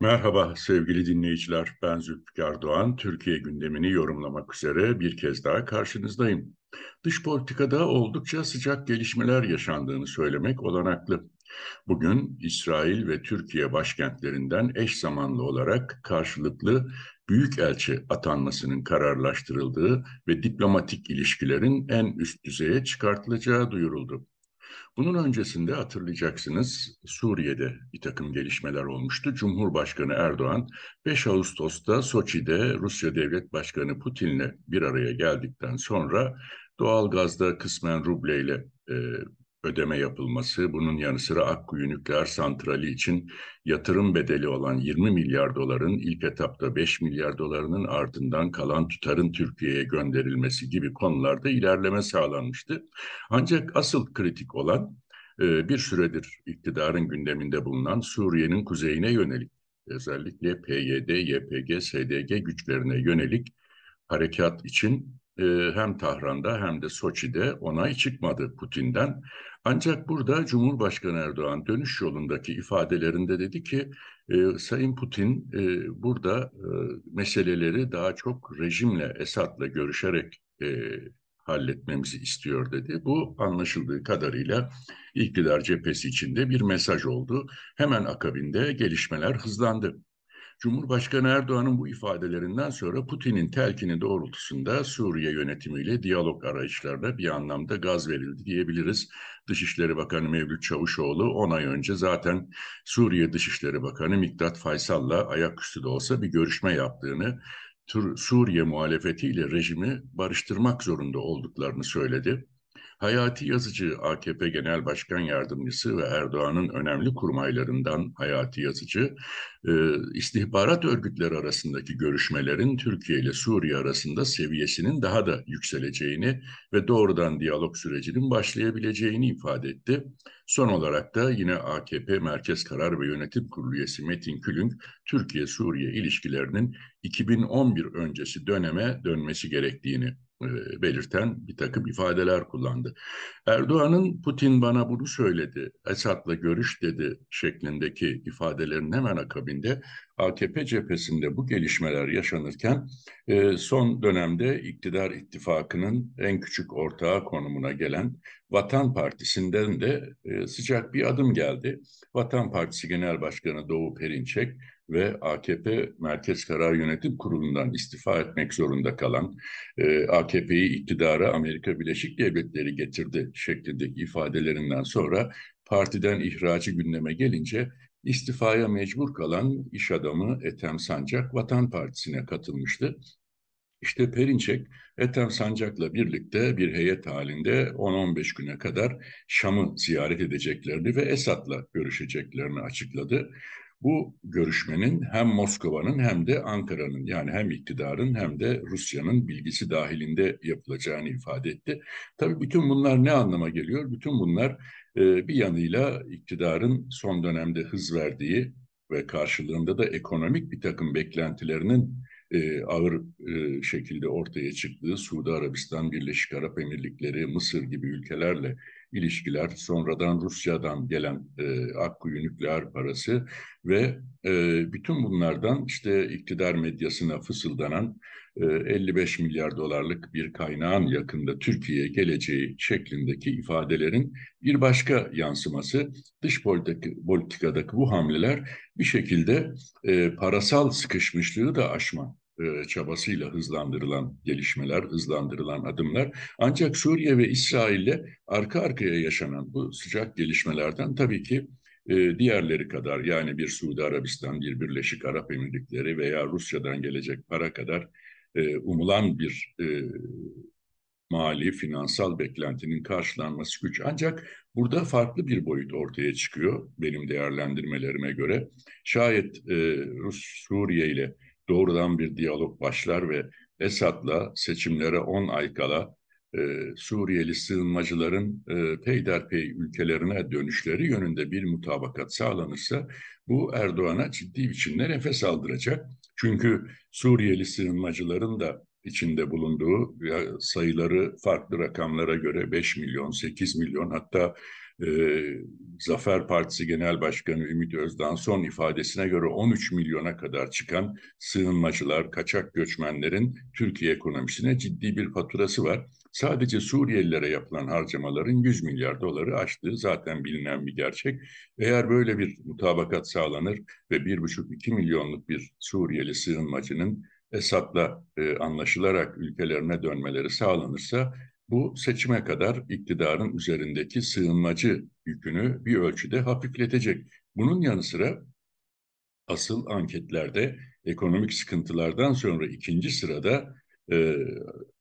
Merhaba sevgili dinleyiciler. Ben Zülfikar Doğan. Türkiye gündemini yorumlamak üzere bir kez daha karşınızdayım. Dış politikada oldukça sıcak gelişmeler yaşandığını söylemek olanaklı. Bugün İsrail ve Türkiye başkentlerinden eş zamanlı olarak karşılıklı büyükelçi atanmasının kararlaştırıldığı ve diplomatik ilişkilerin en üst düzeye çıkartılacağı duyuruldu. Bunun öncesinde hatırlayacaksınız Suriye'de bir takım gelişmeler olmuştu. Cumhurbaşkanı Erdoğan 5 Ağustos'ta Soçi'de Rusya Devlet Başkanı Putin'le bir araya geldikten sonra doğalgazda kısmen rubleyle e, ödeme yapılması, bunun yanı sıra Akkuyu Nükleer Santrali için yatırım bedeli olan 20 milyar doların ilk etapta 5 milyar dolarının ardından kalan tutarın Türkiye'ye gönderilmesi gibi konularda ilerleme sağlanmıştı. Ancak asıl kritik olan e, bir süredir iktidarın gündeminde bulunan Suriye'nin kuzeyine yönelik özellikle PYD, YPG, SDG güçlerine yönelik harekat için e, hem Tahran'da hem de Soçi'de onay çıkmadı Putin'den. Ancak burada Cumhurbaşkanı Erdoğan dönüş yolundaki ifadelerinde dedi ki e, Sayın Putin e, burada e, meseleleri daha çok rejimle, Esad'la görüşerek e, halletmemizi istiyor dedi. Bu anlaşıldığı kadarıyla iktidar cephesi içinde bir mesaj oldu. Hemen akabinde gelişmeler hızlandı. Cumhurbaşkanı Erdoğan'ın bu ifadelerinden sonra Putin'in telkini doğrultusunda Suriye yönetimiyle diyalog arayışlarına bir anlamda gaz verildi diyebiliriz. Dışişleri Bakanı Mevlüt Çavuşoğlu 10 ay önce zaten Suriye Dışişleri Bakanı Miktat Faysal'la ayaküstü de olsa bir görüşme yaptığını, Suriye muhalefetiyle rejimi barıştırmak zorunda olduklarını söyledi. Hayati Yazıcı AKP Genel Başkan Yardımcısı ve Erdoğan'ın önemli kurmaylarından Hayati Yazıcı, e, istihbarat örgütleri arasındaki görüşmelerin Türkiye ile Suriye arasında seviyesinin daha da yükseleceğini ve doğrudan diyalog sürecinin başlayabileceğini ifade etti. Son olarak da yine AKP Merkez Karar ve Yönetim Kurulu üyesi Metin Külünk, Türkiye-Suriye ilişkilerinin 2011 öncesi döneme dönmesi gerektiğini belirten bir takım ifadeler kullandı. Erdoğan'ın Putin bana bunu söyledi, Esad'la görüş dedi şeklindeki ifadelerin hemen akabinde AKP cephesinde bu gelişmeler yaşanırken e, son dönemde iktidar ittifakının en küçük ortağı konumuna gelen Vatan Partisi'nden de e, sıcak bir adım geldi. Vatan Partisi Genel Başkanı Doğu Perinçek ve AKP Merkez Karar Yönetim Kurulu'ndan istifa etmek zorunda kalan e, AKP'yi iktidara Amerika Birleşik Devletleri getirdi şeklindeki ifadelerinden sonra partiden ihracı gündeme gelince istifaya mecbur kalan iş adamı Ethem Sancak Vatan Partisi'ne katılmıştı. İşte Perinçek Ethem Sancak'la birlikte bir heyet halinde 10-15 güne kadar Şam'ı ziyaret edeceklerini ve Esad'la görüşeceklerini açıkladı. Bu görüşmenin hem Moskova'nın hem de Ankara'nın yani hem iktidarın hem de Rusya'nın bilgisi dahilinde yapılacağını ifade etti. Tabii bütün bunlar ne anlama geliyor? Bütün bunlar e, bir yanıyla iktidarın son dönemde hız verdiği ve karşılığında da ekonomik bir takım beklentilerinin e, ağır e, şekilde ortaya çıktığı Suudi Arabistan, Birleşik Arap Emirlikleri, Mısır gibi ülkelerle ilişkiler, sonradan Rusya'dan gelen e, Akkuyu nükleer parası ve e, bütün bunlardan işte iktidar medyasına fısıldanan e, 55 milyar dolarlık bir kaynağın yakında Türkiye'ye geleceği şeklindeki ifadelerin bir başka yansıması dış politikadaki bu hamleler bir şekilde e, parasal sıkışmışlığı da aşma e, çabasıyla hızlandırılan gelişmeler, hızlandırılan adımlar. Ancak Suriye ve İsrail'le arka arkaya yaşanan bu sıcak gelişmelerden tabii ki e, diğerleri kadar yani bir Suudi Arabistan, bir Birleşik Arap Emirlikleri veya Rusya'dan gelecek para kadar e, umulan bir mali, finansal beklentinin karşılanması güç. Ancak burada farklı bir boyut ortaya çıkıyor benim değerlendirmelerime göre. Şayet Rus Suriye ile doğrudan bir diyalog başlar ve Esad'la seçimlere 10 ay kala e, Suriyeli sığınmacıların e, peyderpey ülkelerine dönüşleri yönünde bir mutabakat sağlanırsa bu Erdoğan'a ciddi biçimde nefes aldıracak. Çünkü Suriyeli sığınmacıların da içinde bulunduğu sayıları farklı rakamlara göre 5 milyon, 8 milyon hatta e, Zafer Partisi Genel Başkanı Ümit Özdağ son ifadesine göre 13 milyona kadar çıkan sığınmacılar, kaçak göçmenlerin Türkiye ekonomisine ciddi bir faturası var. Sadece Suriyelilere yapılan harcamaların 100 milyar doları aştığı zaten bilinen bir gerçek. Eğer böyle bir mutabakat sağlanır ve 1,5-2 milyonluk bir Suriyeli sığınmacının Esad'la e, anlaşılarak ülkelerine dönmeleri sağlanırsa bu seçime kadar iktidarın üzerindeki sığınmacı yükünü bir ölçüde hafifletecek. Bunun yanı sıra asıl anketlerde ekonomik sıkıntılardan sonra ikinci sırada e,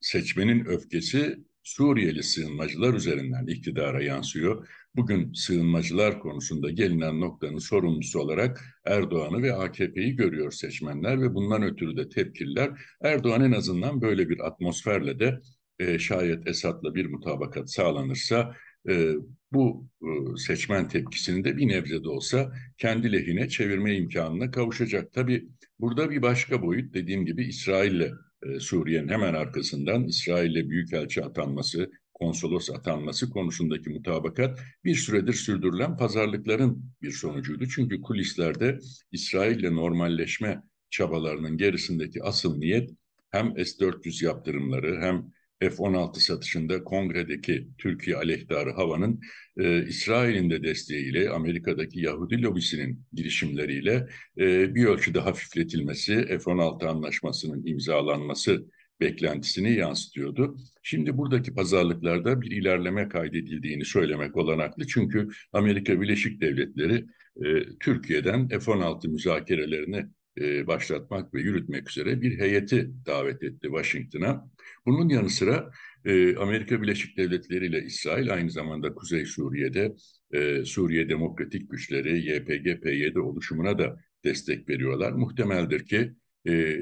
seçmenin öfkesi Suriyeli sığınmacılar üzerinden iktidara yansıyor. Bugün sığınmacılar konusunda gelinen noktanın sorumlusu olarak Erdoğan'ı ve AKP'yi görüyor seçmenler ve bundan ötürü de tepkililer. Erdoğan en azından böyle bir atmosferle de e, şayet Esad'la bir mutabakat sağlanırsa e, bu e, seçmen tepkisini de bir nebze de olsa kendi lehine çevirme imkanına kavuşacak. Tabii burada bir başka boyut dediğim gibi İsrail'le e, Suriye'nin hemen arkasından İsrail'le büyükelçi atanması, konsolos atanması konusundaki mutabakat bir süredir sürdürülen pazarlıkların bir sonucuydu. Çünkü kulislerde İsrail'le normalleşme çabalarının gerisindeki asıl niyet hem S-400 yaptırımları hem F-16 satışında kongredeki Türkiye aleyhtarı havanın e, İsrail'in de desteğiyle Amerika'daki Yahudi lobisinin girişimleriyle e, bir ölçüde hafifletilmesi, F-16 anlaşmasının imzalanması beklentisini yansıtıyordu. Şimdi buradaki pazarlıklarda bir ilerleme kaydedildiğini söylemek olanaklı. Çünkü Amerika Birleşik Devletleri e, Türkiye'den F-16 müzakerelerini e, başlatmak ve yürütmek üzere bir heyeti davet etti Washington'a. Bunun yanı sıra e, Amerika Birleşik Devletleri ile İsrail aynı zamanda Kuzey Suriye'de e, Suriye Demokratik Güçleri YPG-PYD oluşumuna da destek veriyorlar. Muhtemeldir ki e,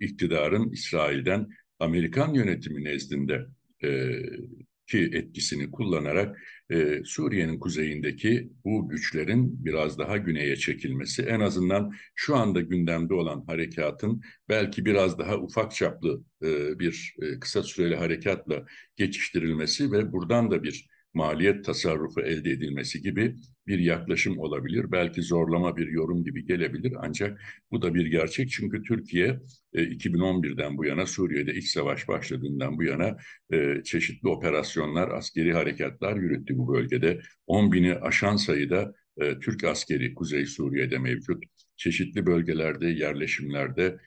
iktidarın İsrail'den Amerikan yönetimi nezdinde e, ki etkisini kullanarak e, Suriye'nin kuzeyindeki bu güçlerin biraz daha güneye çekilmesi, en azından şu anda gündemde olan harekatın belki biraz daha ufak çaplı e, bir e, kısa süreli harekatla geçiştirilmesi ve buradan da bir maliyet tasarrufu elde edilmesi gibi bir yaklaşım olabilir. Belki zorlama bir yorum gibi gelebilir ancak bu da bir gerçek. Çünkü Türkiye 2011'den e, bu yana Suriye'de iç savaş başladığından bu yana e, çeşitli operasyonlar, askeri harekatlar yürüttü bu bölgede. 10 bini aşan sayıda e, Türk askeri Kuzey Suriye'de mevcut. Çeşitli bölgelerde, yerleşimlerde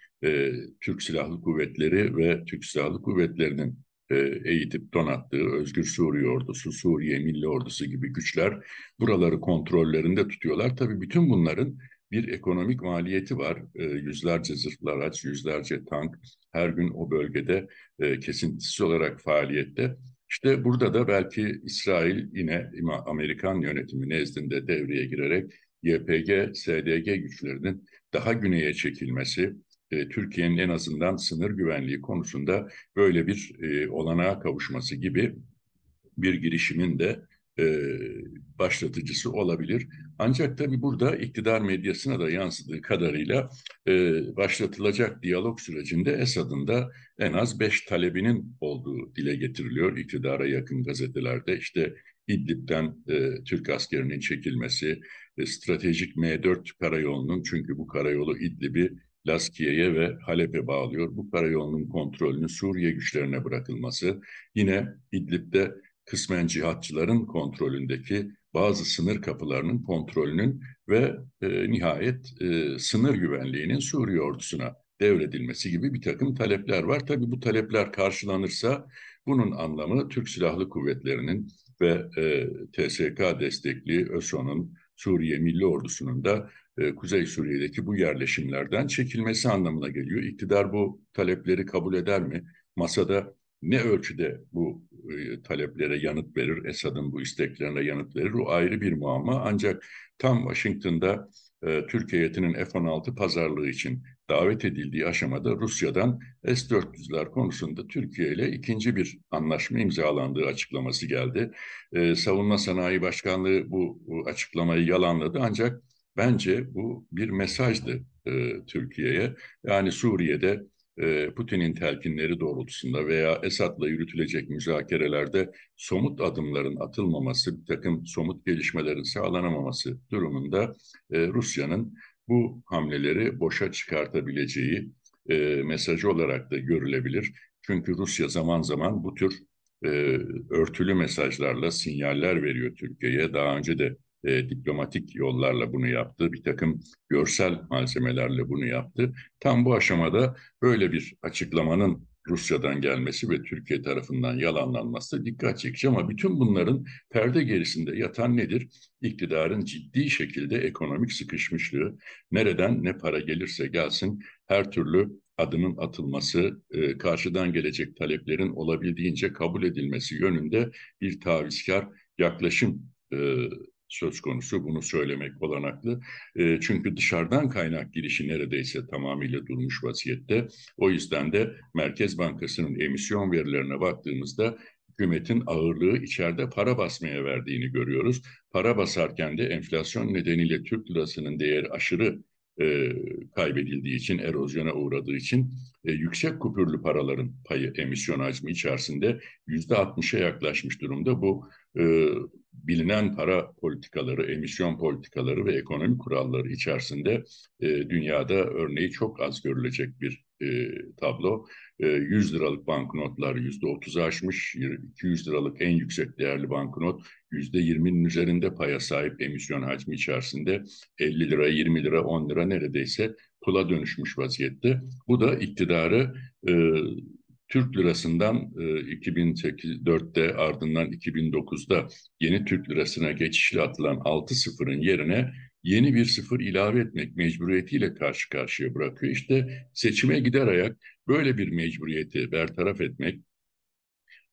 Türk Silahlı Kuvvetleri ve Türk Silahlı Kuvvetleri'nin e, eğitip donattığı Özgür Suriye Ordusu, Suriye Milli Ordusu gibi güçler buraları kontrollerinde tutuyorlar. Tabii bütün bunların bir ekonomik maliyeti var. E, yüzlerce zırhlı araç, yüzlerce tank her gün o bölgede e, kesintisiz olarak faaliyette. İşte burada da belki İsrail yine Amerikan yönetimi nezdinde devreye girerek YPG, SDG güçlerinin daha güneye çekilmesi, e, Türkiye'nin en azından sınır güvenliği konusunda böyle bir e, olanağa kavuşması gibi bir girişimin de e, başlatıcısı olabilir. Ancak tabii burada iktidar medyasına da yansıdığı kadarıyla e, başlatılacak diyalog sürecinde Esad'ın da en az beş talebinin olduğu dile getiriliyor iktidara yakın gazetelerde. İşte İdlib'den e, Türk askerinin çekilmesi, e, stratejik M4 karayolunun çünkü bu karayolu İdlib'i Laskiye'ye ve Halep'e bağlıyor. Bu karayolunun kontrolünü Suriye güçlerine bırakılması, yine İdlib'de kısmen cihatçıların kontrolündeki bazı sınır kapılarının kontrolünün ve e, nihayet e, sınır güvenliğinin Suriye ordusuna devredilmesi gibi bir takım talepler var. Tabii bu talepler karşılanırsa bunun anlamı Türk Silahlı Kuvvetleri'nin ve e, TSK destekli ÖSO'nun Suriye Milli Ordusu'nun da e, Kuzey Suriye'deki bu yerleşimlerden çekilmesi anlamına geliyor. İktidar bu talepleri kabul eder mi? Masada ne ölçüde bu e, taleplere yanıt verir, Esad'ın bu isteklerine yanıt verir o ayrı bir muamma. Ancak tam Washington'da e, Türkiye heyetinin F-16 pazarlığı için davet edildiği aşamada Rusya'dan S-400'ler konusunda Türkiye ile ikinci bir anlaşma imzalandığı açıklaması geldi. E, Savunma Sanayi Başkanlığı bu, bu açıklamayı yalanladı ancak Bence bu bir mesajdı e, Türkiye'ye. Yani Suriye'de e, Putin'in telkinleri doğrultusunda veya Esad'la yürütülecek müzakerelerde somut adımların atılmaması, bir takım somut gelişmelerin sağlanamaması durumunda e, Rusya'nın bu hamleleri boşa çıkartabileceği e, mesajı olarak da görülebilir. Çünkü Rusya zaman zaman bu tür e, örtülü mesajlarla sinyaller veriyor Türkiye'ye. Daha önce de e, diplomatik yollarla bunu yaptı, bir takım görsel malzemelerle bunu yaptı. Tam bu aşamada böyle bir açıklamanın Rusya'dan gelmesi ve Türkiye tarafından yalanlanması dikkat çekici ama bütün bunların perde gerisinde yatan nedir? İktidarın ciddi şekilde ekonomik sıkışmışlığı, nereden ne para gelirse gelsin her türlü adımın atılması, e, karşıdan gelecek taleplerin olabildiğince kabul edilmesi yönünde bir tavizkar yaklaşım e, söz konusu. Bunu söylemek olanaklı. E, çünkü dışarıdan kaynak girişi neredeyse tamamıyla durmuş vaziyette. O yüzden de Merkez Bankası'nın emisyon verilerine baktığımızda hükümetin ağırlığı içeride para basmaya verdiğini görüyoruz. Para basarken de enflasyon nedeniyle Türk lirasının değeri aşırı e, kaybedildiği için, erozyona uğradığı için e, yüksek kupürlü paraların payı emisyon hacmi içerisinde yüzde altmışa yaklaşmış durumda. Bu e, bilinen para politikaları, emisyon politikaları ve ekonomi kuralları içerisinde e, dünyada örneği çok az görülecek bir e, tablo. E, 100 liralık banknotlar yüzde 30'u aşmış, 200 liralık en yüksek değerli banknot yüzde 20'nin üzerinde paya sahip emisyon hacmi içerisinde 50 lira, 20 lira, 10 lira neredeyse pula dönüşmüş vaziyette. Bu da iktidarı e, Türk lirasından e, 2004'te ardından 2009'da yeni Türk lirasına geçişle atılan 6 sıfırın yerine yeni bir sıfır ilave etmek mecburiyetiyle karşı karşıya bırakıyor. İşte seçime gider ayak böyle bir mecburiyeti bertaraf etmek,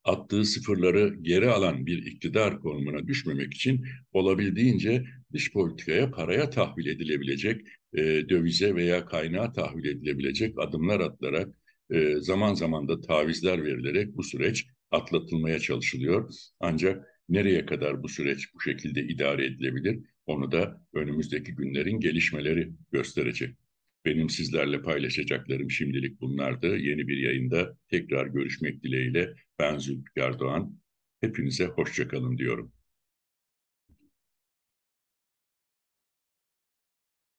attığı sıfırları geri alan bir iktidar konumuna düşmemek için olabildiğince dış politikaya paraya tahvil edilebilecek, e, dövize veya kaynağa tahvil edilebilecek adımlar atılarak e, zaman zaman da tavizler verilerek bu süreç atlatılmaya çalışılıyor. Ancak nereye kadar bu süreç bu şekilde idare edilebilir onu da önümüzdeki günlerin gelişmeleri gösterecek. Benim sizlerle paylaşacaklarım şimdilik bunlardı. Yeni bir yayında tekrar görüşmek dileğiyle ben Zülfikar Doğan. Hepinize hoşçakalın diyorum.